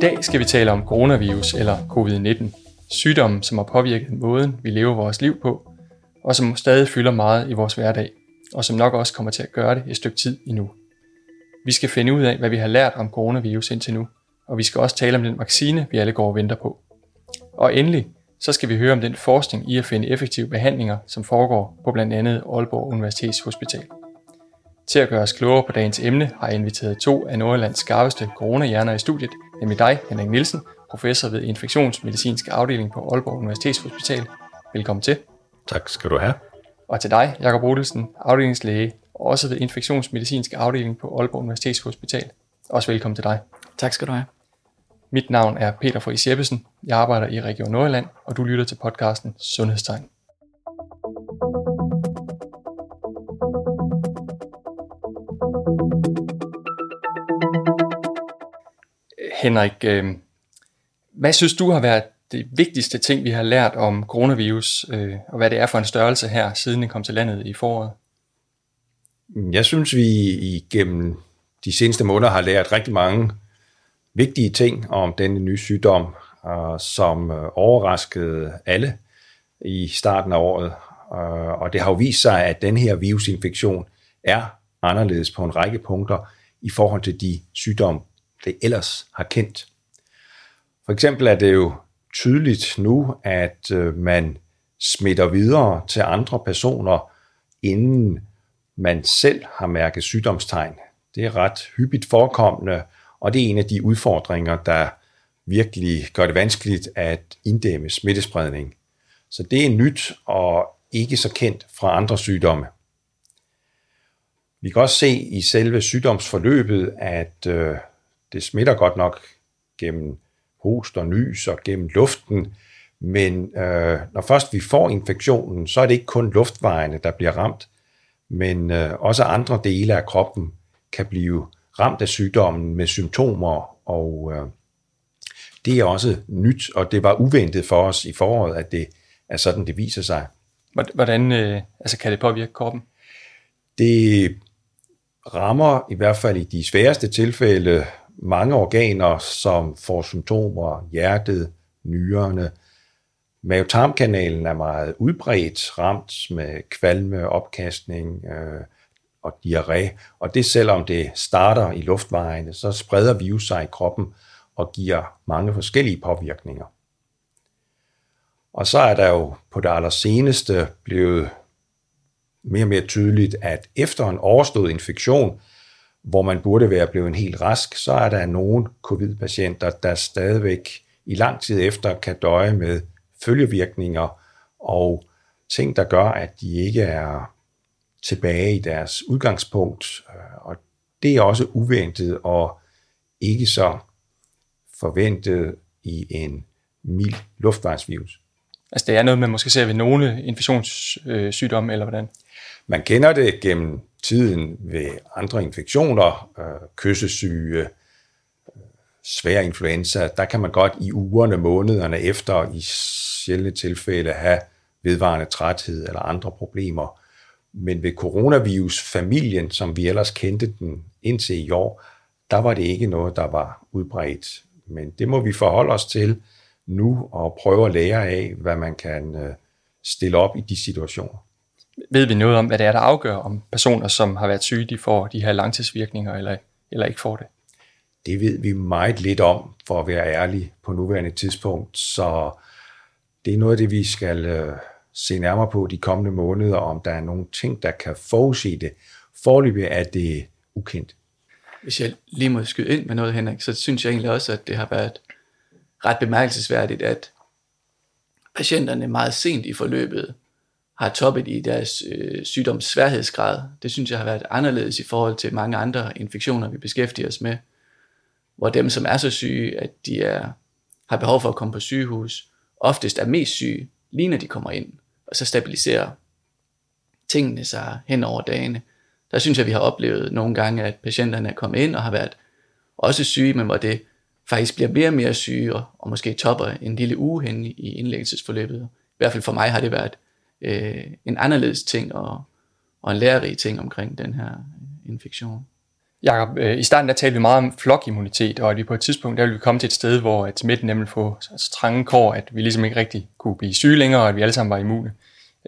dag skal vi tale om coronavirus eller covid-19. Sygdommen, som har påvirket måden, vi lever vores liv på, og som stadig fylder meget i vores hverdag, og som nok også kommer til at gøre det et stykke tid endnu. Vi skal finde ud af, hvad vi har lært om coronavirus indtil nu, og vi skal også tale om den vaccine, vi alle går og venter på. Og endelig, så skal vi høre om den forskning i at finde effektive behandlinger, som foregår på blandt andet Aalborg Universitets Hospital. Til at gøre os klogere på dagens emne har jeg inviteret to af Nordjyllands skarpeste coronahjerner i studiet, nemlig dig, Henrik Nielsen, professor ved infektionsmedicinsk afdeling på Aalborg Universitets Hospital. Velkommen til. Tak skal du have. Og til dig, Jakob Rudelsen, afdelingslæge, også ved infektionsmedicinsk afdeling på Aalborg Universitets Hospital. Også velkommen til dig. Tak skal du have. Mit navn er Peter Friis Jeppesen. Jeg arbejder i Region Nordjylland, og du lytter til podcasten Sundhedstegn. Henrik, øh, hvad synes du har været det vigtigste ting, vi har lært om coronavirus, øh, og hvad det er for en størrelse her, siden den kom til landet i foråret? Jeg synes, vi igennem de seneste måneder har lært rigtig mange vigtige ting om denne nye sygdom, øh, som øh, overraskede alle i starten af året. Øh, og det har jo vist sig, at den her virusinfektion er anderledes på en række punkter i forhold til de sygdomme, det ellers har kendt. For eksempel er det jo tydeligt nu, at øh, man smitter videre til andre personer, inden man selv har mærket sygdomstegn. Det er ret hyppigt forekommende, og det er en af de udfordringer, der virkelig gør det vanskeligt at inddæmme smittespredning. Så det er nyt og ikke så kendt fra andre sygdomme. Vi kan også se i selve sygdomsforløbet, at øh, det smitter godt nok gennem host og nys og gennem luften, men øh, når først vi får infektionen, så er det ikke kun luftvejene, der bliver ramt, men øh, også andre dele af kroppen kan blive ramt af sygdommen med symptomer, og øh, det er også nyt, og det var uventet for os i foråret, at det er sådan, det viser sig. Hvordan øh, altså kan det påvirke kroppen? Det rammer i hvert fald i de sværeste tilfælde mange organer, som får symptomer, hjertet, nyrerne. Mavetarmkanalen er meget udbredt, ramt med kvalme, opkastning øh, og diarré. Og det selvom det starter i luftvejene, så spreder virus sig i kroppen og giver mange forskellige påvirkninger. Og så er der jo på det allerseneste blevet mere og mere tydeligt, at efter en overstået infektion, hvor man burde være blevet helt rask, så er der nogle covid-patienter, der stadigvæk i lang tid efter kan døje med følgevirkninger og ting, der gør, at de ikke er tilbage i deres udgangspunkt. Og det er også uventet og ikke så forventet i en mild luftvejsvirus. Altså det er noget, man måske ser ved nogle infektionssygdomme, eller hvordan? Man kender det gennem tiden ved andre infektioner, øh, kyssesyge, øh, svær influenza, der kan man godt i ugerne, månederne efter i sjældne tilfælde have vedvarende træthed eller andre problemer. Men ved coronavirus-familien, som vi ellers kendte den indtil i år, der var det ikke noget, der var udbredt. Men det må vi forholde os til nu og prøve at lære af, hvad man kan øh, stille op i de situationer ved vi noget om, hvad det er, der afgør, om personer, som har været syge, de får de her langtidsvirkninger, eller, eller ikke får det? Det ved vi meget lidt om, for at være ærlig på nuværende tidspunkt, så det er noget af det, vi skal øh, se nærmere på de kommende måneder, om der er nogle ting, der kan forudsige det. Forløbig er det ukendt. Hvis jeg lige må skyde ind med noget, Henrik, så synes jeg egentlig også, at det har været ret bemærkelsesværdigt, at patienterne meget sent i forløbet har toppet i deres øh, sygdoms sværhedsgrad. Det synes jeg har været anderledes i forhold til mange andre infektioner, vi beskæftiger os med, hvor dem, som er så syge, at de er, har behov for at komme på sygehus, oftest er mest syge, lige når de kommer ind, og så stabiliserer tingene sig hen over dagene. Der synes jeg, vi har oplevet nogle gange, at patienterne er kommet ind og har været også syge, men hvor det faktisk bliver mere og mere syge, og måske topper en lille uge hen i indlæggelsesforløbet. I hvert fald for mig har det været øh, en anderledes ting og, og en lærerig ting omkring den her infektion. Jakob, øh, i starten der talte vi meget om flokimmunitet, og at vi på et tidspunkt der ville vi komme til et sted, hvor at smitten nemlig få så trange kår, at vi ligesom ikke rigtig kunne blive syge længere, og at vi alle sammen var immune.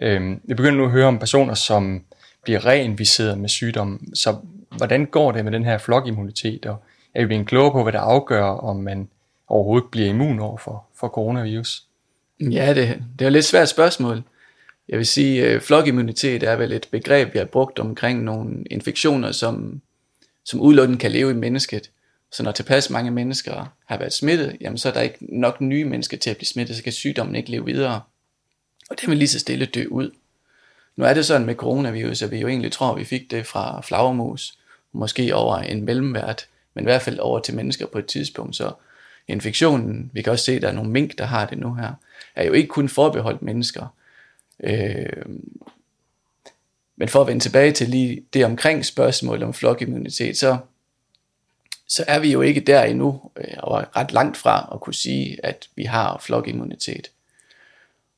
Øhm, vi begynder nu at høre om personer, som bliver reinficeret med sygdom. Så hvordan går det med den her flokimmunitet, og er vi blevet klogere på, hvad der afgør, om man overhovedet bliver immun over for, for coronavirus? Ja, det, det er et lidt svært spørgsmål. Jeg vil sige, at øh, flokimmunitet er vel et begreb, vi har brugt omkring nogle infektioner, som, som udelukkende kan leve i mennesket. Så når tilpas mange mennesker har været smittet, jamen så er der ikke nok nye mennesker til at blive smittet, så kan sygdommen ikke leve videre. Og det vil lige så stille dø ud. Nu er det sådan med coronavirus, at vi jo egentlig tror, at vi fik det fra flagermus, måske over en mellemvært, men i hvert fald over til mennesker på et tidspunkt. Så infektionen, vi kan også se, at der er nogle mink, der har det nu her, er jo ikke kun forbeholdt mennesker. Øh, men for at vende tilbage til lige det omkring spørgsmål om flokimmunitet, så, så er vi jo ikke der endnu, øh, og ret langt fra at kunne sige, at vi har flokimmunitet.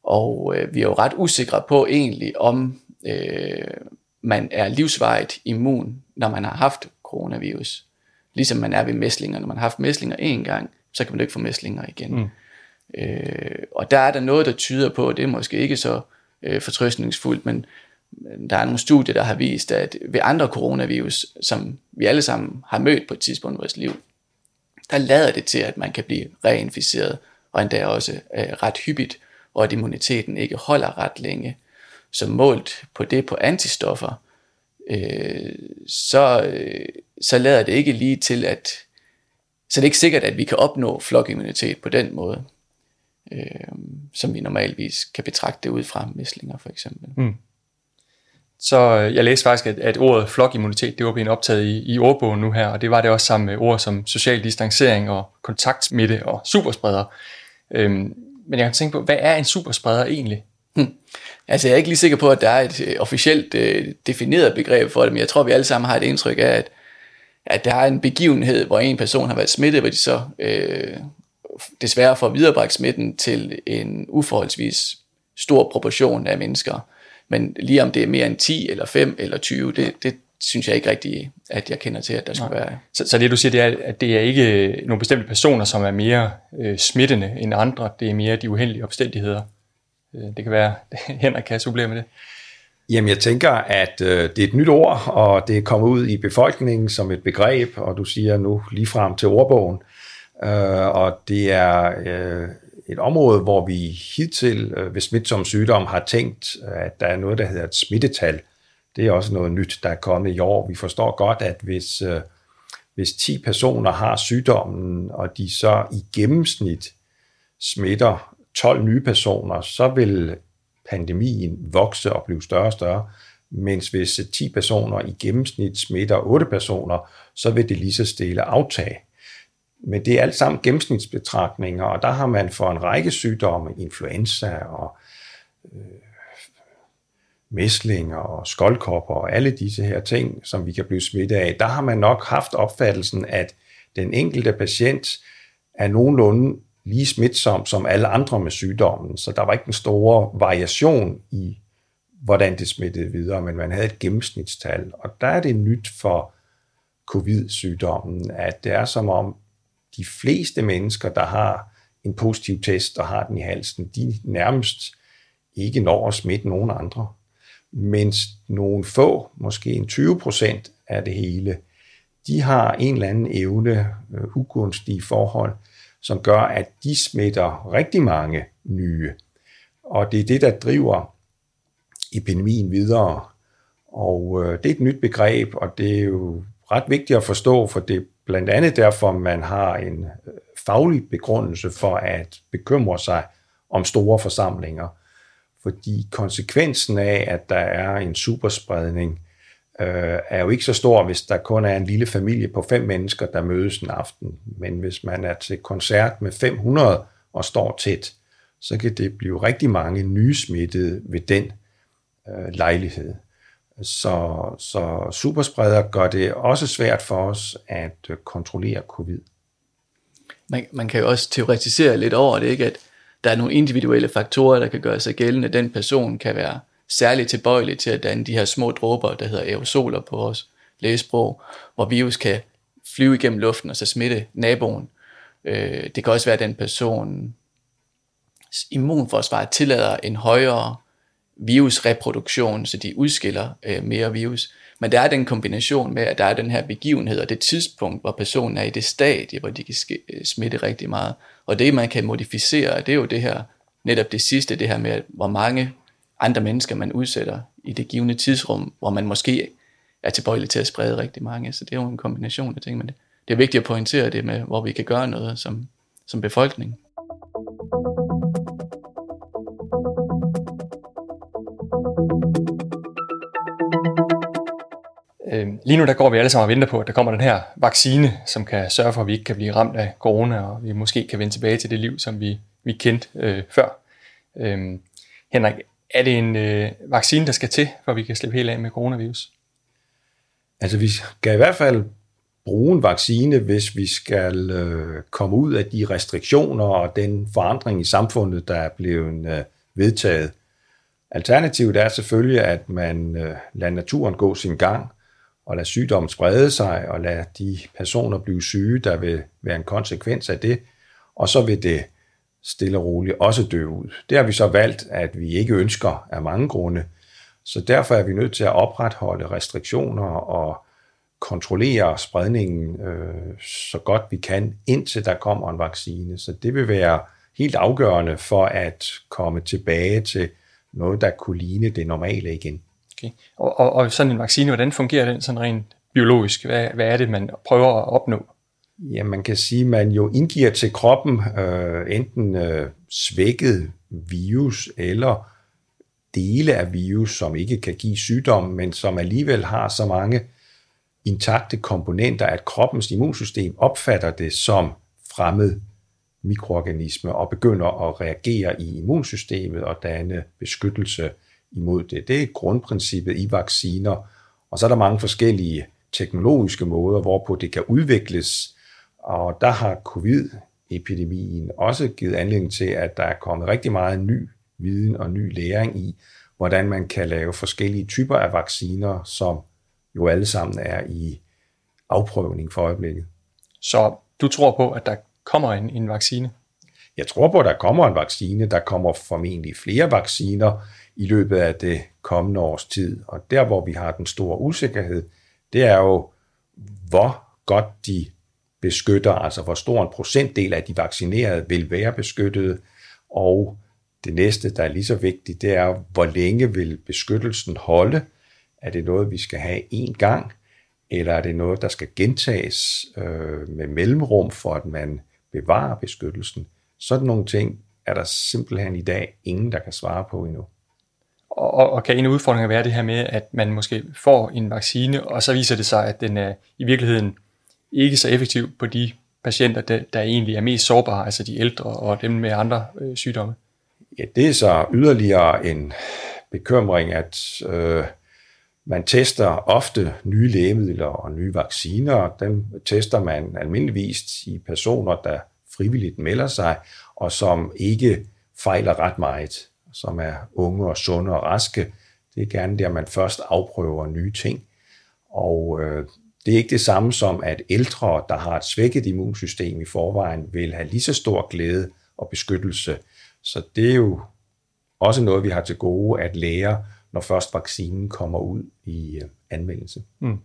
Og øh, vi er jo ret usikre på egentlig, om øh, man er livsvejet immun, når man har haft coronavirus. Ligesom man er ved mæslinger. Når man har haft mæslinger en gang, så kan man ikke få mæslinger igen. Mm. Øh, og der er der noget, der tyder på, at det er måske ikke så øh, fortrøstningsfuldt, men der er nogle studier, der har vist, at ved andre coronavirus, som vi alle sammen har mødt på et tidspunkt i vores liv, der lader det til, at man kan blive reinficeret, og endda også øh, ret hyppigt, og at immuniteten ikke holder ret længe. Så målt på det på antistoffer, øh, så, øh, så lader det ikke lige til, at så det er ikke sikkert, at vi kan opnå flokimmunitet på den måde, øh, som vi normalvis kan betragte det ud fra mæslinger for eksempel. Mm. Så øh, jeg læste faktisk, at, at ordet flokimmunitet, det var blevet optaget i, i ordbogen nu her, og det var det også sammen med ord som social distancering og kontaktsmitte og superspreder. Øhm, men jeg kan tænke på, hvad er en superspreder egentlig? Hmm. Altså jeg er ikke lige sikker på, at der er et øh, officielt øh, defineret begreb for det, men jeg tror, vi alle sammen har et indtryk af, at, at der er en begivenhed, hvor en person har været smittet, hvor de så øh, desværre får viderebragt smitten til en uforholdsvis stor proportion af mennesker. Men lige om det er mere end 10 eller 5 eller 20, det, det synes jeg ikke rigtigt, at jeg kender til, at der skulle Nej. være. Så, så det du siger, det er, at det er ikke nogle bestemte personer, som er mere øh, smittende end andre, det er mere de uheldige omstændigheder. Øh, det kan være, Henrik kan supplere med det. Jamen jeg tænker, at øh, det er et nyt ord, og det er kommet ud i befolkningen som et begreb, og du siger nu lige frem til ordbogen, øh, og det er øh, et område, hvor vi hidtil øh, ved smitsom sygdom har tænkt, øh, at der er noget, der hedder et smittetal. Det er også noget nyt, der er kommet i år. Vi forstår godt, at hvis, øh, hvis 10 personer har sygdommen, og de så i gennemsnit smitter 12 nye personer, så vil pandemien vokse og blive større og større. Mens hvis 10 personer i gennemsnit smitter 8 personer, så vil det lige så stille aftage. Men det er alt sammen gennemsnitsbetragtninger, og der har man for en række sygdomme, influenza og øh, mæslinger og skoldkopper og alle disse her ting, som vi kan blive smittet af, der har man nok haft opfattelsen, at den enkelte patient er nogenlunde lige smitsom som alle andre med sygdommen, så der var ikke en stor variation i, hvordan det smittede videre, men man havde et gennemsnitstal. Og der er det nyt for covid-sygdommen, at det er som om de fleste mennesker, der har en positiv test og har den i halsen, de nærmest ikke når at smitte nogen andre. Mens nogle få, måske en 20 procent af det hele, de har en eller anden evne, øh, ugunstige forhold, som gør, at de smitter rigtig mange nye. Og det er det, der driver epidemien videre. Og øh, det er et nyt begreb, og det er jo ret vigtigt at forstå, for det blandt andet derfor, man har en øh, faglig begrundelse for at bekymre sig om store forsamlinger. Fordi konsekvensen af, at der er en superspredning, øh, er jo ikke så stor, hvis der kun er en lille familie på fem mennesker, der mødes en aften. Men hvis man er til koncert med 500 og står tæt, så kan det blive rigtig mange nye smittede ved den øh, lejlighed. Så, så superspreder gør det også svært for os at øh, kontrollere covid. Man, man kan jo også teoretisere lidt over det, ikke? at der er nogle individuelle faktorer, der kan gøre sig gældende. Den person kan være særligt tilbøjelig til at danne de her små dråber, der hedder aerosoler på vores lægesprog, hvor virus kan flyve igennem luften og så smitte naboen. Øh, det kan også være, at den person immunforsvar tillader en højere virusreproduktion, så de udskiller øh, mere virus. Men der er den kombination med, at der er den her begivenhed og det tidspunkt, hvor personen er i det stadie, hvor de kan øh, smitte rigtig meget. Og det, man kan modificere, det er jo det her, netop det sidste, det her med, hvor mange andre mennesker man udsætter i det givende tidsrum, hvor man måske er tilbøjelig til at sprede rigtig mange. Så det er jo en kombination af ting, men det, det er vigtigt at pointere det med, hvor vi kan gøre noget som, som befolkning. Lige nu der går vi alle sammen og venter på, at der kommer den her vaccine, som kan sørge for, at vi ikke kan blive ramt af corona, og vi måske kan vende tilbage til det liv, som vi, vi kendte øh, før. Øhm, Henrik, er det en øh, vaccine, der skal til, for at vi kan slippe helt af med coronavirus? Altså vi skal i hvert fald bruge en vaccine, hvis vi skal øh, komme ud af de restriktioner og den forandring i samfundet, der er blevet øh, vedtaget. Alternativet er selvfølgelig, at man øh, lader naturen gå sin gang, og lade sygdommen sprede sig, og lade de personer blive syge, der vil være en konsekvens af det, og så vil det stille og roligt også dø ud. Det har vi så valgt, at vi ikke ønsker af mange grunde. Så derfor er vi nødt til at opretholde restriktioner og kontrollere spredningen øh, så godt vi kan, indtil der kommer en vaccine. Så det vil være helt afgørende for at komme tilbage til noget, der kunne ligne det normale igen. Okay. Og, og, og sådan en vaccine, hvordan fungerer den sådan rent biologisk? Hvad, hvad er det, man prøver at opnå? Ja, man kan sige, at man jo indgiver til kroppen øh, enten øh, svækket virus eller dele af virus, som ikke kan give sygdom, men som alligevel har så mange intakte komponenter, at kroppens immunsystem opfatter det som fremmed mikroorganisme og begynder at reagere i immunsystemet og danne beskyttelse imod det. Det er grundprincippet i vacciner, og så er der mange forskellige teknologiske måder, hvorpå det kan udvikles, og der har covid-epidemien også givet anledning til, at der er kommet rigtig meget ny viden og ny læring i, hvordan man kan lave forskellige typer af vacciner, som jo alle sammen er i afprøvning for øjeblikket. Så du tror på, at der kommer en, en vaccine? Jeg tror på, at der kommer en vaccine. Der kommer formentlig flere vacciner i løbet af det kommende års tid. Og der, hvor vi har den store usikkerhed, det er jo, hvor godt de beskytter, altså hvor stor en procentdel af de vaccinerede vil være beskyttet, og det næste, der er lige så vigtigt, det er, hvor længe vil beskyttelsen holde? Er det noget, vi skal have én gang, eller er det noget, der skal gentages øh, med mellemrum, for at man bevarer beskyttelsen? Sådan nogle ting er der simpelthen i dag ingen, der kan svare på endnu. Og, og, kan en af udfordringerne være det her med, at man måske får en vaccine, og så viser det sig, at den er i virkeligheden ikke så effektiv på de patienter, der, der egentlig er mest sårbare, altså de ældre og dem med andre øh, sygdomme? Ja, det er så yderligere en bekymring, at øh, man tester ofte nye lægemidler og nye vacciner. Dem tester man almindeligvis i personer, der frivilligt melder sig, og som ikke fejler ret meget, som er unge og sunde og raske. Det er gerne der, man først afprøver nye ting. Og øh, det er ikke det samme som, at ældre, der har et svækket immunsystem i forvejen, vil have lige så stor glæde og beskyttelse. Så det er jo også noget, vi har til gode at lære, når først vaccinen kommer ud i øh, anvendelse. Mm.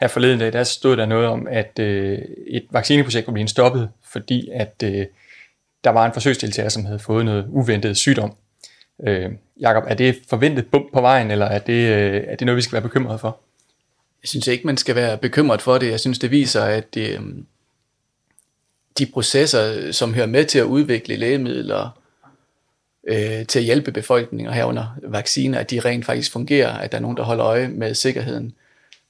Her forleden dag, der stod der noget om, at øh, et vaccineprojekt kunne blive stoppet, fordi at øh, der var en forsøgsdeltager, som havde fået noget uventet sygdom. Øh, Jakob, er det forventet bump på vejen, eller er det, øh, er det noget, vi skal være bekymret for? Jeg synes ikke, man skal være bekymret for det. Jeg synes, det viser, at det, øh, de processer, som hører med til at udvikle lægemidler, øh, til at hjælpe befolkningen herunder vacciner, at de rent faktisk fungerer, at der er nogen, der holder øje med sikkerheden.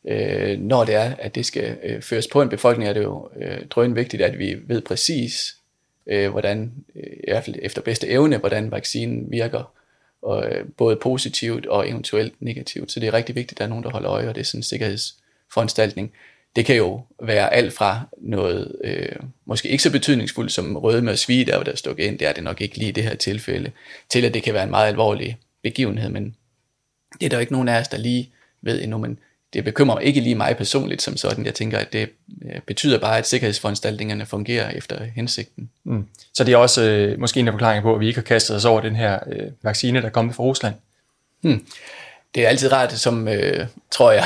Øh, når det er, at det skal øh, føres på en befolkning, er det jo øh, drøn vigtigt, at vi ved præcis, øh, hvordan, øh, i hvert fald efter bedste evne, hvordan vaccinen virker, og, øh, både positivt og eventuelt negativt. Så det er rigtig vigtigt, at der er nogen, der holder øje, og det er sådan en sikkerhedsforanstaltning. Det kan jo være alt fra noget, øh, måske ikke så betydningsfuldt som røde med svige, der der stukket ind, det er det nok ikke lige i det her tilfælde, til at det kan være en meget alvorlig begivenhed, men det er der ikke nogen af os, der lige ved endnu, men det bekymrer ikke lige mig personligt som sådan. Jeg tænker, at det øh, betyder bare, at sikkerhedsforanstaltningerne fungerer efter hensigten. Mm. Så det er også øh, måske en af forklaringerne på, at vi ikke har kastet os over den her øh, vaccine, der er kommet fra Rusland. Hmm. Det er altid rart, som øh, tror jeg,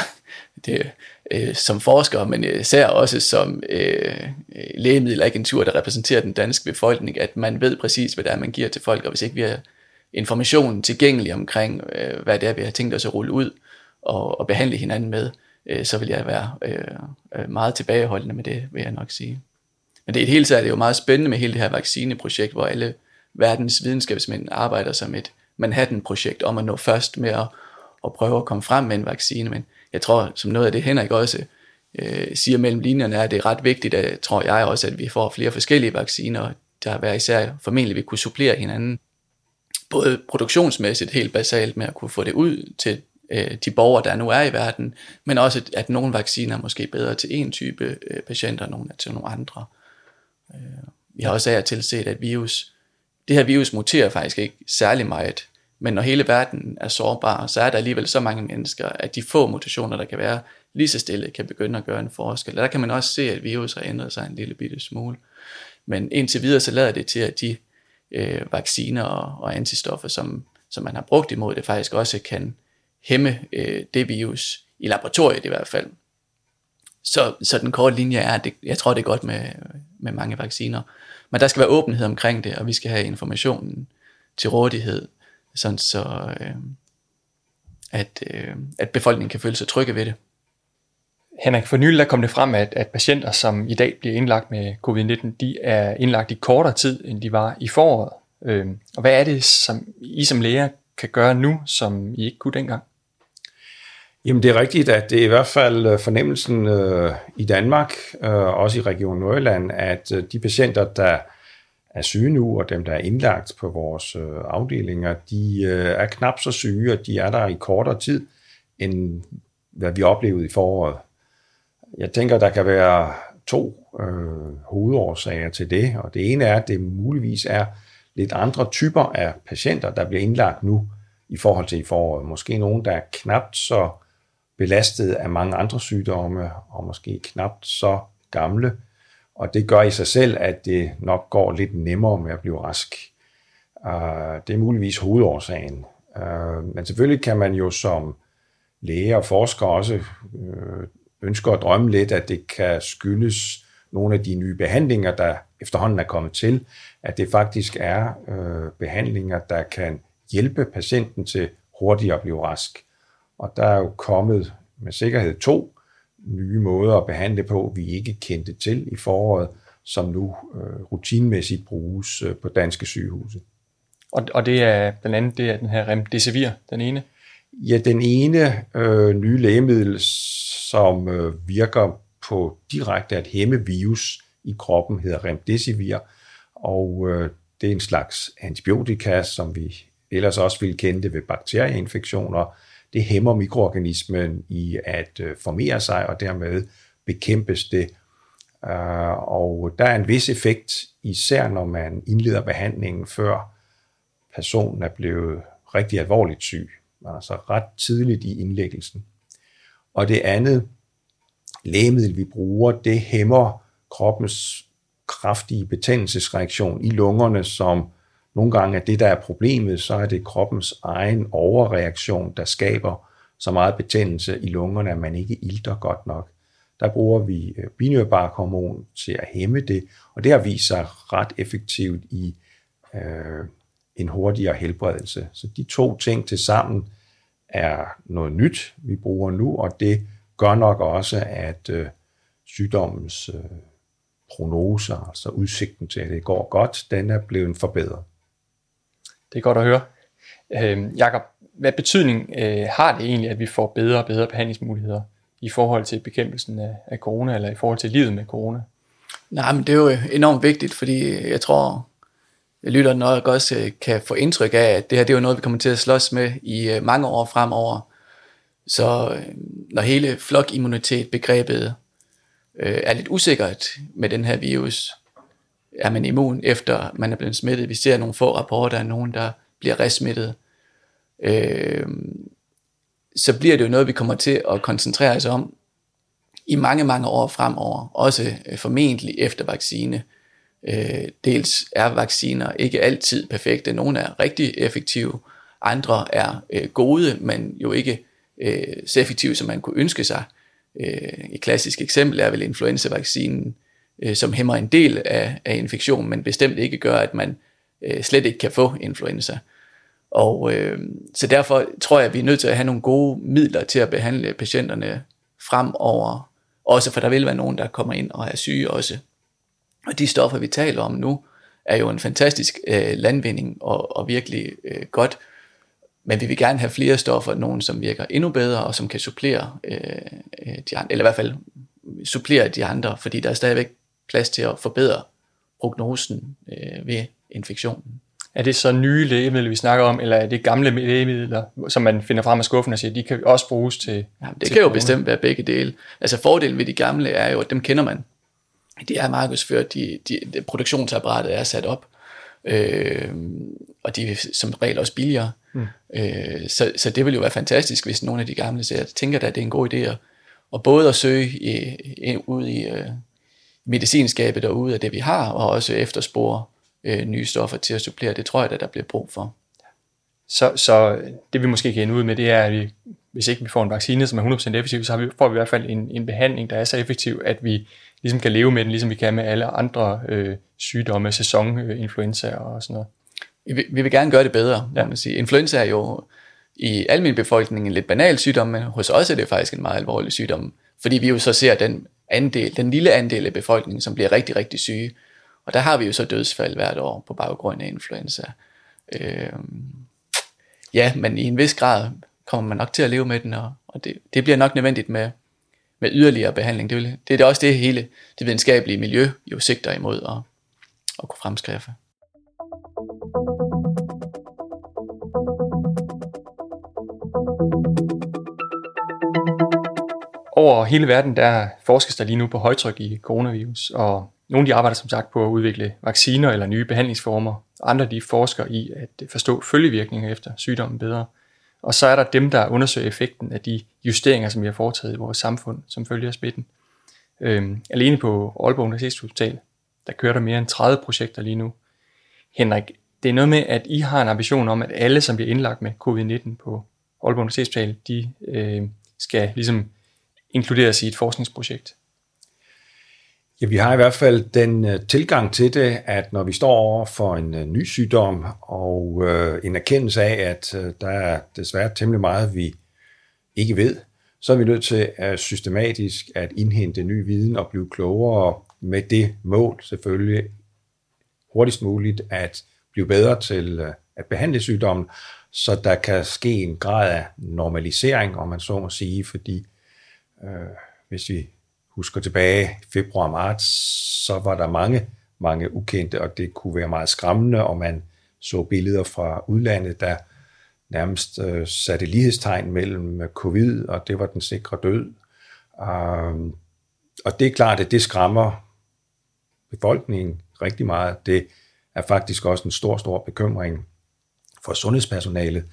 det, øh, som forsker, men især også som øh, lægemiddelagentur, der repræsenterer den danske befolkning, at man ved præcis, hvad det er, man giver til folk, og hvis ikke vi har informationen tilgængelig omkring, øh, hvad det er, vi har tænkt os at rulle ud og, og behandle hinanden med, øh, så vil jeg være øh, øh meget tilbageholdende med det, vil jeg nok sige. Men det er et hele taget det er jo meget spændende med hele det her vaccineprojekt, hvor alle verdens videnskabsmænd arbejder som et Manhattan-projekt om at nå først med at, at prøve at komme frem med en vaccine. Men jeg tror, som noget af det Henrik også øh, siger mellem linjerne, er, at det er ret vigtigt, at, tror jeg også, at vi får flere forskellige vacciner, der hver især formentlig vil kunne supplere hinanden. Både produktionsmæssigt helt basalt med at kunne få det ud til øh, de borgere, der nu er i verden, men også at nogle vacciner er måske bedre til en type øh, patienter, og nogle er til nogle andre. Øh, vi har også af til set, at virus, det her virus muterer faktisk ikke særlig meget, men når hele verden er sårbar, så er der alligevel så mange mennesker, at de få mutationer, der kan være lige så stille, kan begynde at gøre en forskel. Og der kan man også se, at virus har ændret sig en lille bitte smule. Men indtil videre, så lader det til, at de øh, vacciner og, og antistoffer, som, som man har brugt imod det, faktisk også kan hæmme øh, det virus, i laboratoriet i hvert fald. Så, så den korte linje er, at det, jeg tror, det er godt med, med mange vacciner. Men der skal være åbenhed omkring det, og vi skal have informationen til rådighed, sådan så øh, at, øh, at befolkningen kan føle sig trygge ved det. Henrik, for nylig der kom det frem, at, at patienter, som i dag bliver indlagt med covid-19, de er indlagt i kortere tid, end de var i foråret. Øh, og hvad er det, som I som læger kan gøre nu, som I ikke kunne dengang? Jamen det er rigtigt, at det er i hvert fald øh, fornemmelsen øh, i Danmark, øh, også i Region Nordjylland, at øh, de patienter, der er syge nu, og dem, der er indlagt på vores øh, afdelinger, de øh, er knap så syge, og de er der i kortere tid, end hvad vi oplevede i foråret. Jeg tænker, der kan være to øh, hovedårsager til det, og det ene er, at det muligvis er lidt andre typer af patienter, der bliver indlagt nu i forhold til i foråret. Måske nogen, der er knapt så belastet af mange andre sygdomme, og måske knapt så gamle. Og det gør i sig selv, at det nok går lidt nemmere med at blive rask. Ah, det er muligvis hovedårsagen. Ah, men selvfølgelig kan man jo som læge og forsker også uh, ønske at drømme lidt, at det kan skyldes nogle af de nye behandlinger, der efterhånden er kommet til, at det faktisk er øh, behandlinger, der kan hjælpe patienten til hurtigere at blive rask. Og der er jo kommet med sikkerhed to nye måder at behandle på, vi ikke kendte til i foråret, som nu øh, rutinmæssigt bruges øh, på danske sygehuse. Og, og det er blandt andet det er den her Remdesivir, den ene? Ja, den ene øh, nye lægemiddel, som øh, virker på direkte at hæmme virus i kroppen, hedder Remdesivir, og øh, det er en slags antibiotika, som vi ellers også ville kende det ved bakterieinfektioner, det hæmmer mikroorganismen i at øh, formere sig, og dermed bekæmpes det. Øh, og der er en vis effekt, især når man indleder behandlingen, før personen er blevet rigtig alvorligt syg, altså ret tidligt i indlæggelsen. Og det andet lægemiddel, vi bruger, det hæmmer kroppens kraftige betændelsesreaktion i lungerne, som nogle gange er det, der er problemet, så er det kroppens egen overreaktion, der skaber så meget betændelse i lungerne, at man ikke ilter godt nok. Der bruger vi øh, binyrbarkhormon til at hæmme det, og det har vist sig ret effektivt i øh, en hurtigere helbredelse. Så de to ting til sammen er noget nyt, vi bruger nu, og det gør nok også, at øh, sygdommens øh, prognoser, altså udsigten til, at det går godt, den er blevet forbedret. Det er godt at høre. Øh, Jakob, hvad betydning øh, har det egentlig, at vi får bedre og bedre behandlingsmuligheder i forhold til bekæmpelsen af, af corona, eller i forhold til livet med corona? Nej, men det er jo enormt vigtigt, fordi jeg tror, jeg lytter nok også øh, kan få indtryk af, at det her det er jo noget, vi kommer til at slås med i øh, mange år fremover. Så øh, når hele flokimmunitet-begrebet øh, er lidt usikkert med den her virus, er man immun efter man er blevet smittet. Vi ser nogle få rapporter af nogen, der bliver resmittet. Øh, så bliver det jo noget, vi kommer til at koncentrere os om i mange, mange år fremover, også øh, formentlig efter vaccine. Øh, dels er vacciner ikke altid perfekte, nogle er rigtig effektive, andre er øh, gode, men jo ikke øh, så effektive, som man kunne ønske sig. Øh, et klassisk eksempel er vel influenzavaccinen, øh, som hæmmer en del af, af infektionen, men bestemt ikke gør, at man øh, slet ikke kan få influenza. Og øh, så derfor tror jeg, at vi er nødt til at have nogle gode midler til at behandle patienterne fremover, også for der vil være nogen, der kommer ind og er syge også. Og de stoffer, vi taler om nu, er jo en fantastisk øh, landvinding og, og virkelig øh, godt. Men vi vil gerne have flere stoffer, nogen som virker endnu bedre og som kan supplere øh, øh de andre, eller i hvert fald supplere de andre, fordi der er stadigvæk plads til at forbedre prognosen øh, ved infektionen. Er det så nye lægemidler, vi snakker om, eller er det gamle lægemidler, som man finder frem af skuffen og siger, de kan også bruges til... Ja, det til kan jo bestemt være begge dele. Altså fordelen ved de gamle er jo, at dem kender man. De er markedsført, de, de, de, produktionsapparatet er sat op, øh, og de er som regel også billigere. Mm. Øh, så, så det vil jo være fantastisk, hvis nogle af de gamle siger, jeg tænker da, det er en god idé at, at både at søge i, i, ud i øh, medicinskabet ud af det, vi har, og også efterspore øh, nye stoffer til at supplere. Det tror jeg, at der bliver brug for. Så, så det vi måske kan ende ud med, det er, at vi, hvis ikke vi får en vaccine, som er 100% effektiv, så har vi, får vi i hvert fald en, en behandling, der er så effektiv, at vi ligesom kan leve med den, ligesom vi kan med alle andre øh, sygdomme, sæsoninfluenza øh, og sådan noget. Vi vil, vi vil gerne gøre det bedre, ja. man sige. Influenza er jo i almindelig befolkning en lidt banal sygdom, men hos os er det faktisk en meget alvorlig sygdom, fordi vi jo så ser den andel, den lille andel af befolkningen, som bliver rigtig, rigtig syge. Og der har vi jo så dødsfald hvert år på baggrund af influenza. Øh, ja, men i en vis grad kommer man nok til at leve med den, og, og det, det bliver nok nødvendigt med, med yderligere behandling. Det, vil, det er også det hele det videnskabelige miljø jo sigter imod at, at kunne fremskaffe. Over hele verden der forskes der lige nu på højtryk i coronavirus, og nogle de arbejder som sagt på at udvikle vacciner eller nye behandlingsformer. Andre de forsker i at forstå følgevirkninger efter sygdommen bedre. Og så er der dem, der undersøger effekten af de justeringer, som vi har foretaget i vores samfund, som følger smitten. Øhm, alene på Aalborg Universitetshospital, der kører der mere end 30 projekter lige nu. Henrik, det er noget med, at I har en ambition om, at alle, som bliver indlagt med covid-19 på Aalborg Universitetshospital, de øh, skal ligesom inkluderes i et forskningsprojekt. Ja, vi har i hvert fald den øh, tilgang til det, at når vi står over for en øh, ny sygdom og uh, en erkendelse af, at der er desværre temmelig meget, vi ikke ved, så er vi nødt til at systematisk at indhente ny viden og blive klogere med det mål selvfølgelig hurtigst muligt at blive bedre til at behandle sygdommen, så der kan ske en grad af normalisering, om man så må sige, fordi Øh, hvis vi husker tilbage februar-marts, så var der mange, mange ukendte, og det kunne være meget skræmmende, og man så billeder fra udlandet, der nærmest øh, satte lighedstegn mellem covid, og det var den sikre død. Um, og det er klart, at det skræmmer befolkningen rigtig meget. Det er faktisk også en stor, stor bekymring for sundhedspersonalet.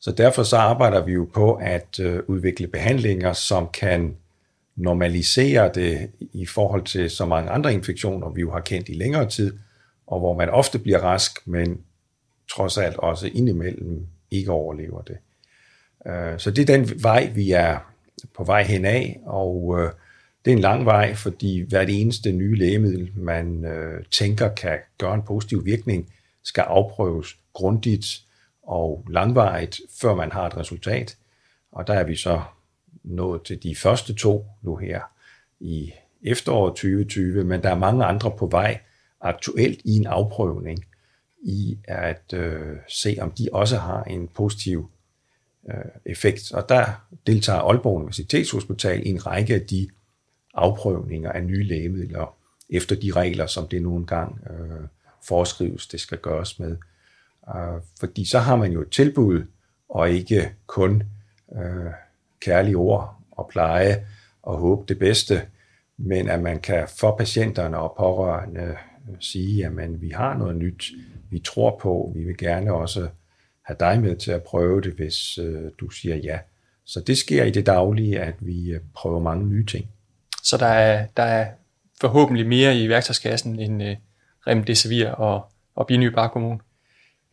Så derfor så arbejder vi jo på at øh, udvikle behandlinger, som kan normalisere det i forhold til så mange andre infektioner, vi jo har kendt i længere tid, og hvor man ofte bliver rask, men trods alt også indimellem ikke overlever det. Øh, så det er den vej, vi er på vej hen af, og øh, det er en lang vej, fordi hvert eneste nye lægemiddel, man tænker kan gøre en positiv virkning, skal afprøves grundigt og langvarigt, før man har et resultat. Og der er vi så nået til de første to nu her i efteråret 2020, men der er mange andre på vej aktuelt i en afprøvning i at øh, se, om de også har en positiv øh, effekt. Og der deltager Aalborg Universitetshospital i en række af de afprøvninger af nye lægemidler efter de regler, som det nu engang øh, foreskrives, det skal gøres med. Øh, fordi så har man jo et tilbud, og ikke kun øh, kærlige ord og pleje og håbe det bedste, men at man kan for patienterne og pårørende øh, sige, at vi har noget nyt, vi tror på, vi vil gerne også have dig med til at prøve det, hvis øh, du siger ja. Så det sker i det daglige, at vi øh, prøver mange nye ting. Så der er, der er forhåbentlig mere i værktøjskassen end uh, Remdesivir og, og Binø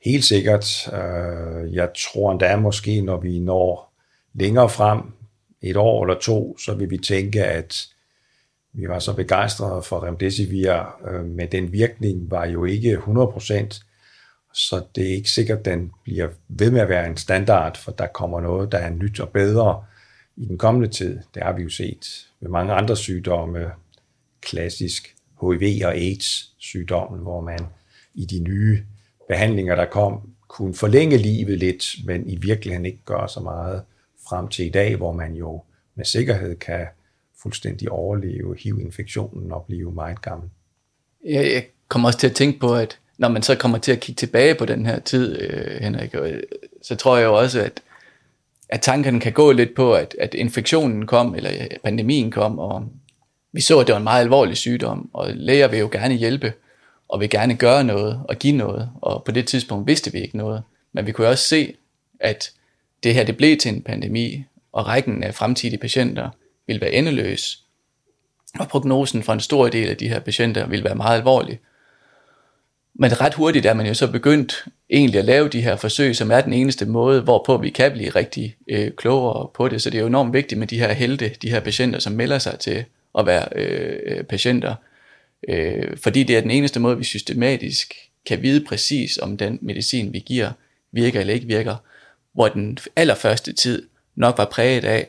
Helt sikkert. Øh, jeg tror endda måske, når vi når længere frem, et år eller to, så vil vi tænke, at vi var så begejstrede for Remdesivir, øh, men den virkning var jo ikke 100%, så det er ikke sikkert, at den bliver ved med at være en standard, for der kommer noget, der er nyt og bedre i den kommende tid. Det har vi jo set med mange andre sygdomme, klassisk HIV og AIDS sygdommen, hvor man i de nye behandlinger, der kom, kunne forlænge livet lidt, men i virkeligheden ikke gøre så meget frem til i dag, hvor man jo med sikkerhed kan fuldstændig overleve HIV-infektionen og blive meget gammel. Jeg kommer også til at tænke på, at når man så kommer til at kigge tilbage på den her tid, øh, Henrik, øh, så tror jeg jo også, at, at tankerne kan gå lidt på, at, at infektionen kom, eller pandemien kom, og vi så, at det var en meget alvorlig sygdom, og læger vil jo gerne hjælpe, og vil gerne gøre noget og give noget, og på det tidspunkt vidste vi ikke noget. Men vi kunne også se, at det her det blev til en pandemi, og rækken af fremtidige patienter ville være endeløs, og prognosen for en stor del af de her patienter ville være meget alvorlig. Men ret hurtigt er man jo så begyndt egentlig at lave de her forsøg, som er den eneste måde, hvorpå vi kan blive rigtig øh, klogere på det. Så det er jo enormt vigtigt med de her helte, de her patienter, som melder sig til at være øh, øh patienter, øh, fordi det er den eneste måde, vi systematisk kan vide præcis, om den medicin, vi giver, virker eller ikke virker, hvor den allerførste tid nok var præget af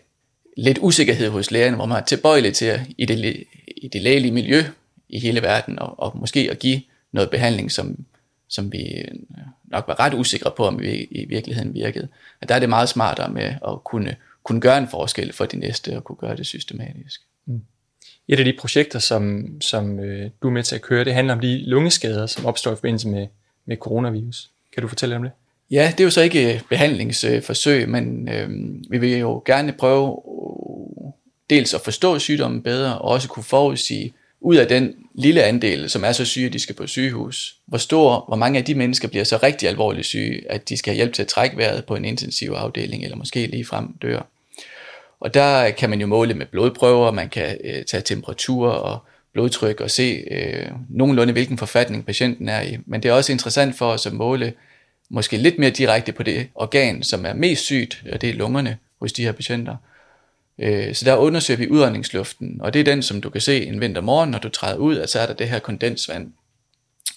lidt usikkerhed hos lægerne, hvor man er tilbøjelig til at, i det, i det lægelige miljø i hele verden, og, og måske at give noget behandling, som, som vi nok var ret usikre på, om vi i virkeligheden virkede. Og der er det meget smartere med at kunne, kunne gøre en forskel for de næste, og kunne gøre det systematisk. Mm. Et af de projekter, som, som øh, du er med til at køre, det handler om de lungeskader, som opstår i forbindelse med, med coronavirus. Kan du fortælle om det? Ja, det er jo så ikke øh, behandlingsforsøg, men øh, vi vil jo gerne prøve øh, dels at forstå sygdommen bedre, og også kunne forudsige, ud af den lille andel, som er så syge, at de skal på sygehus, hvor stor, hvor mange af de mennesker bliver så rigtig alvorligt syge, at de skal have hjælp til at trække vejret på en intensiv afdeling, eller måske lige frem dør. Og der kan man jo måle med blodprøver, man kan øh, tage temperatur og blodtryk og se øh, nogenlunde, hvilken forfatning patienten er i. Men det er også interessant for os at måle måske lidt mere direkte på det organ, som er mest sygt, og det er lungerne hos de her patienter. Øh, så der undersøger vi udåndingsluften, og det er den, som du kan se en vintermorgen, når du træder ud, at så er der det her kondensvand.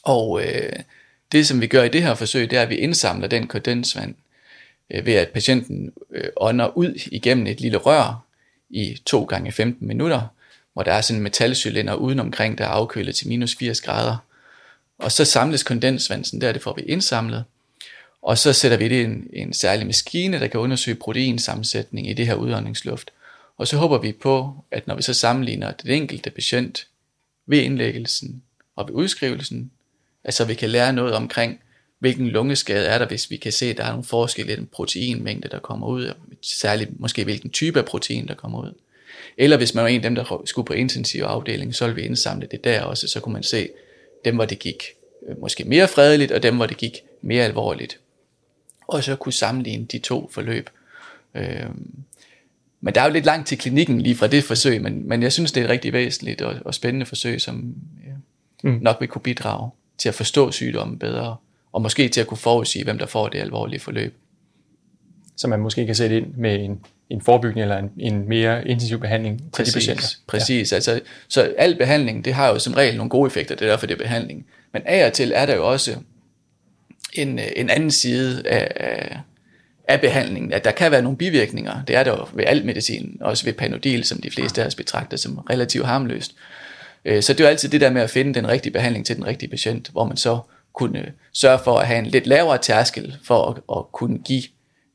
Og øh, det, som vi gør i det her forsøg, det er, at vi indsamler den kondensvand Øh, ved, at patienten øh, ånder ud igennem et lille rør i 2 gange 15 minutter, hvor der er sådan en metalcylinder udenomkring, der er afkølet til minus 80 grader. Og så samles kondensvandsen der det får vi indsamlet, og så sætter vi det i en, en særlig maskine, der kan undersøge proteinsammensætning i det her udåndingsluft. Og så håber vi på, at når vi så sammenligner den enkelte patient ved indlæggelsen og ved udskrivelsen, at så vi kan lære noget omkring, hvilken lungeskade er der, hvis vi kan se, at der er nogle forskelle i den proteinmængde, der kommer ud, og særligt måske hvilken type af protein, der kommer ud. Eller hvis man var en af dem, der skulle på intensiv afdeling, så ville vi indsamle det der også, så kunne man se dem, hvor det gik øh, måske mere fredeligt, og dem, hvor det gik mere alvorligt. Og så kunne sammenligne de to forløb. Øhm, men der er jo lidt langt til klinikken lige fra det forsøg, men, men jeg synes, det er et rigtig væsentligt og, og spændende forsøg, som ja, mm. nok vil kunne bidrage til at forstå sygdommen bedre, og måske til at kunne forudsige, hvem der får det alvorlige forløb. Så man måske kan sætte ind med en, en forebyggende eller en, en mere intensiv behandling til præcis, de patienter. Præcis, ja. altså, så al behandling, det har jo som regel nogle gode effekter, det er derfor det er behandling. Men af og til er der jo også en, en anden side af, af, af behandlingen, at der kan være nogle bivirkninger. Det er der jo ved al medicin, også ved panodil, som de fleste af os betragter som relativt harmløst. Øh, så det er jo altid det der med at finde den rigtige behandling til den rigtige patient, hvor man så kunne sørge for at have en lidt lavere tærskel for at, at kunne give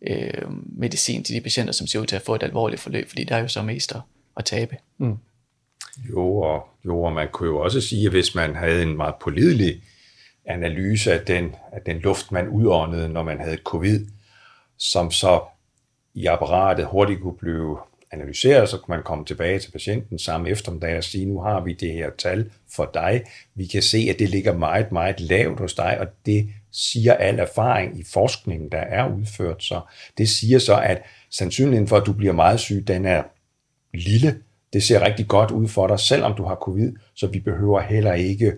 øh, medicin til de patienter, som ser ud til at få et alvorligt forløb, fordi der er jo så mest at, at tabe. Mm. Jo, og, jo, og man kunne jo også sige, at hvis man havde en meget pålidelig analyse af den, af den luft, man udåndede, når man havde covid, som så i apparatet hurtigt kunne blive analyseret, så kan man komme tilbage til patienten samme eftermiddag og sige, nu har vi det her tal for dig. Vi kan se, at det ligger meget, meget lavt hos dig, og det siger al erfaring i forskningen, der er udført. Så det siger så, at sandsynligheden for, at du bliver meget syg, den er lille. Det ser rigtig godt ud for dig, selvom du har covid, så vi behøver heller ikke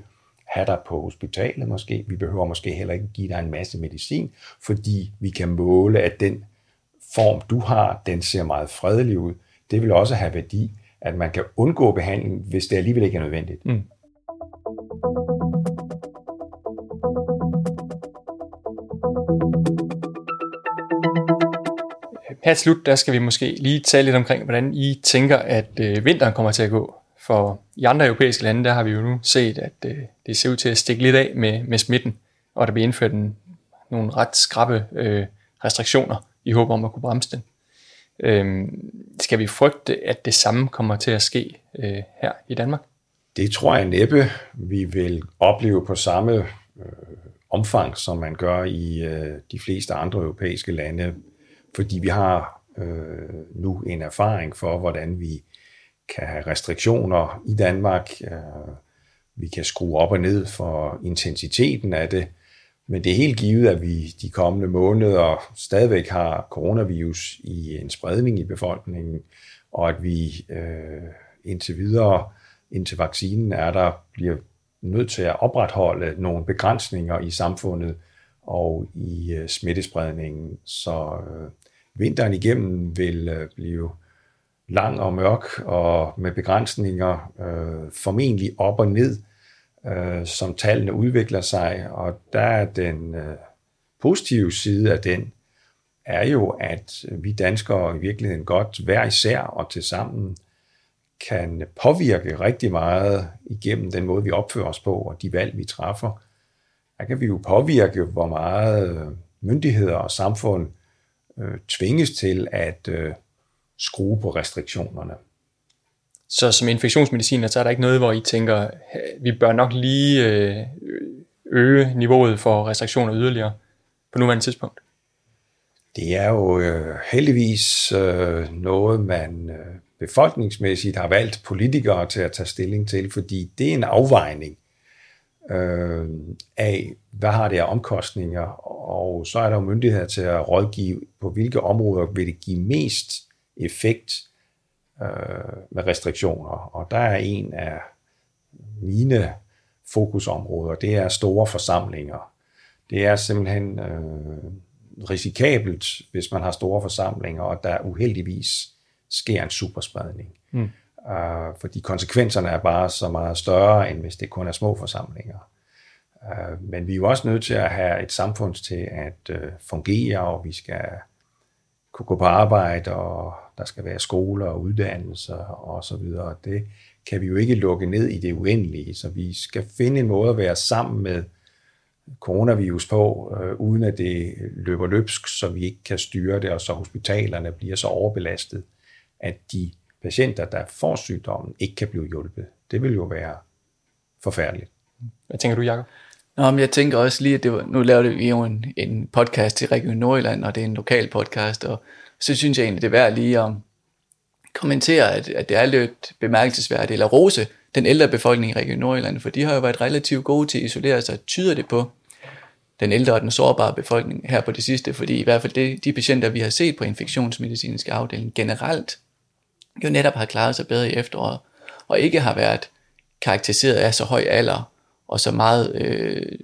have dig på hospitalet måske. Vi behøver måske heller ikke give dig en masse medicin, fordi vi kan måle, at den form, du har, den ser meget fredelig ud. Det vil også have værdi, at man kan undgå behandling, hvis det alligevel ikke er nødvendigt. Mm. Her til slut, der skal vi måske lige tale lidt omkring, hvordan I tænker, at øh, vinteren kommer til at gå. For i andre europæiske lande, der har vi jo nu set, at øh, det ser ud til at stikke lidt af med, med smitten, og der bliver indført en, nogle ret skrappe øh, restriktioner i håb om at kunne bremse den. Øh, skal vi frygte, at det samme kommer til at ske øh, her i Danmark? Det tror jeg næppe, vi vil opleve på samme øh, omfang, som man gør i øh, de fleste andre europæiske lande, fordi vi har øh, nu en erfaring for, hvordan vi kan have restriktioner i Danmark. Øh, vi kan skrue op og ned for intensiteten af det. Men det er helt givet, at vi de kommende måneder stadigvæk har coronavirus i en spredning i befolkningen, og at vi øh, indtil videre, indtil vaccinen er der, bliver nødt til at opretholde nogle begrænsninger i samfundet og i øh, smittespredningen. Så øh, vinteren igennem vil øh, blive lang og mørk og med begrænsninger, øh, formentlig op og ned, øh, som tallene udvikler sig. Og der er den øh, positive side af den, er jo, at vi danskere i virkeligheden godt hver især og til sammen kan påvirke rigtig meget igennem den måde, vi opfører os på og de valg, vi træffer. Der kan vi jo påvirke, hvor meget øh, myndigheder og samfund øh, tvinges til at øh, skrue på restriktionerne. Så som infektionsmediciner, så er der ikke noget, hvor I tænker, vi bør nok lige øh, øge niveauet for restriktioner yderligere på nuværende tidspunkt? Det er jo øh, heldigvis øh, noget, man øh, befolkningsmæssigt har valgt politikere til at tage stilling til, fordi det er en afvejning øh, af, hvad har det af omkostninger, og så er der jo myndigheder til at rådgive, på hvilke områder vil det give mest effekt øh, med restriktioner. Og der er en af mine fokusområder, det er store forsamlinger. Det er simpelthen øh, risikabelt, hvis man har store forsamlinger, og der uheldigvis sker en superspredning. Mm. Uh, fordi konsekvenserne er bare så meget større, end hvis det kun er små forsamlinger. Uh, men vi er jo også nødt til at have et samfund til at uh, fungere, og vi skal kunne gå på arbejde, og der skal være skoler og uddannelser og så videre. Det kan vi jo ikke lukke ned i det uendelige, så vi skal finde en måde at være sammen med coronavirus på, øh, uden at det løber løbsk, så vi ikke kan styre det, og så hospitalerne bliver så overbelastet, at de patienter, der får sygdommen, ikke kan blive hjulpet. Det vil jo være forfærdeligt. Hvad tænker du, Jacob? Nå, men jeg tænker også lige, at det var, nu laver vi jo en, en podcast til Region Nordjylland, og det er en lokal podcast, og så synes jeg egentlig, det er værd lige at kommentere, at, at det er lidt bemærkelsesværdigt, eller rose den ældre befolkning i Region Nordjylland, for de har jo været relativt gode til at isolere sig, tyder det på den ældre og den sårbare befolkning her på det sidste, fordi i hvert fald det, de patienter, vi har set på infektionsmedicinske afdeling generelt, jo netop har klaret sig bedre i efteråret, og ikke har været karakteriseret af så høj alder, og så meget øh,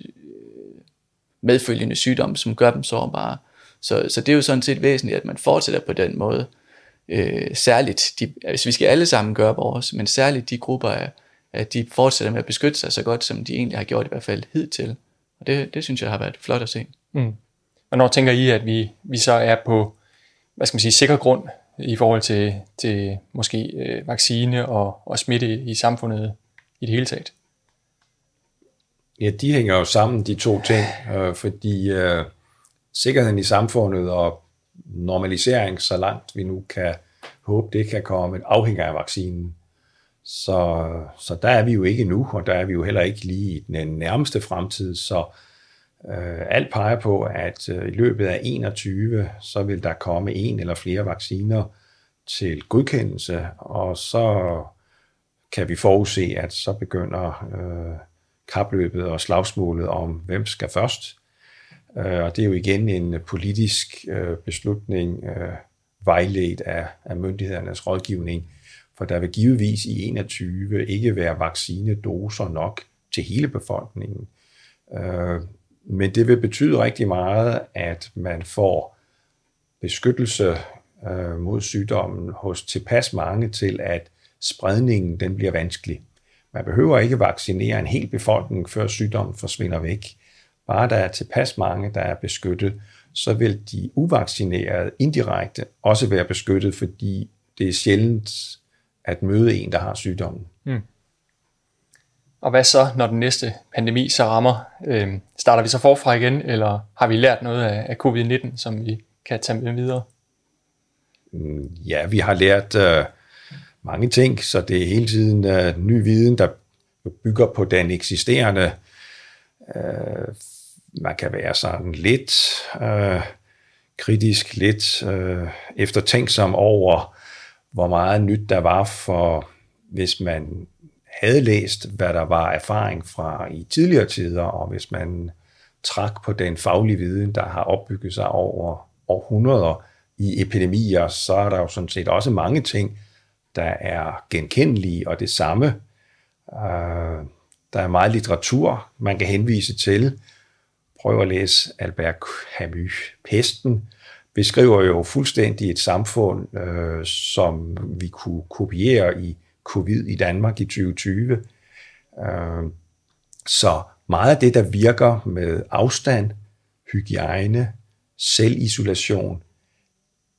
medfølgende sygdom, som gør dem sårbare. Så, så det er jo sådan set væsentligt, at man fortsætter på den måde. Øh, særligt, de, hvis vi skal alle sammen gøre vores, men særligt de grupper, af, at de fortsætter med at beskytte sig så godt, som de egentlig har gjort i hvert fald hidtil. Og det, det synes jeg har været flot at se. Mm. når tænker I, at vi, vi så er på hvad skal man sige, sikker grund i forhold til, til måske øh, vaccine og, og smitte i samfundet i det hele taget? Ja, de hænger jo sammen, de to ting, øh, fordi øh, sikkerheden i samfundet og normalisering, så langt vi nu kan håbe, det kan komme, afhænger af vaccinen. Så, så der er vi jo ikke nu, og der er vi jo heller ikke lige i den nærmeste fremtid, så øh, alt peger på, at øh, i løbet af 21, så vil der komme en eller flere vacciner. til godkendelse, og så kan vi forudse, at så begynder øh, kapløbet og slagsmålet om, hvem skal først. Øh, og det er jo igen en politisk øh, beslutning, øh, vejledt af, af myndighedernes rådgivning, for der vil givetvis i 21 ikke være vaccinedoser nok til hele befolkningen. Øh, men det vil betyde rigtig meget, at man får beskyttelse mod sygdommen hos tilpas mange til, at spredningen den bliver vanskelig. Man behøver ikke vaccinere en hel befolkning, før sygdommen forsvinder væk. Bare der er tilpas mange, der er beskyttet, så vil de uvaccinerede indirekte også være beskyttet, fordi det er sjældent at møde en, der har sygdommen. Mm. Og hvad så, når den næste pandemi så rammer? Øh, starter vi så forfra igen, eller har vi lært noget af, af covid-19, som vi kan tage med videre? Mm, ja, vi har lært øh, mange ting, så det er hele tiden øh, ny viden, der bygger på den eksisterende. Øh, man kan være sådan lidt øh, kritisk, lidt øh, eftertænksom over, hvor meget nyt der var for, hvis man havde læst, hvad der var erfaring fra i tidligere tider, og hvis man trak på den faglige viden, der har opbygget sig over århundreder i epidemier, så er der jo sådan set også mange ting, der er genkendelige, og det samme. Øh, der er meget litteratur, man kan henvise til. Prøv at læse Albert Camus. Pesten beskriver jo fuldstændig et samfund, øh, som vi kunne kopiere i covid i Danmark i 2020. Øh, så meget af det, der virker med afstand, hygiejne, selvisolation,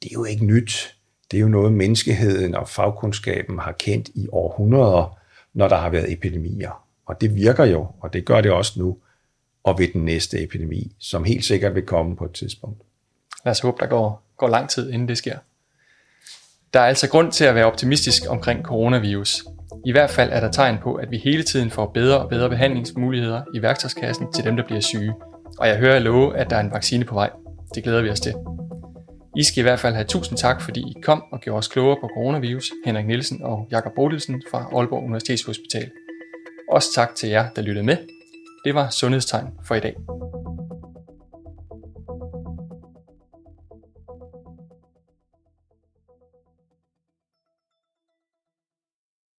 det er jo ikke nyt. Det er jo noget, menneskeheden og fagkundskaben har kendt i århundreder, når der har været epidemier. Og det virker jo, og det gør det også nu, og ved den næste epidemi, som helt sikkert vil komme på et tidspunkt. Lad os håbe, der går, går lang tid, inden det sker. Der er altså grund til at være optimistisk omkring coronavirus. I hvert fald er der tegn på, at vi hele tiden får bedre og bedre behandlingsmuligheder i værktøjskassen til dem, der bliver syge. Og jeg hører love, at der er en vaccine på vej. Det glæder vi os til. I skal i hvert fald have tusind tak, fordi I kom og gjorde os klogere på coronavirus, Henrik Nielsen og Jakob Bodilsen fra Aalborg Universitetshospital. Også tak til jer, der lyttede med. Det var Sundhedstegn for i dag.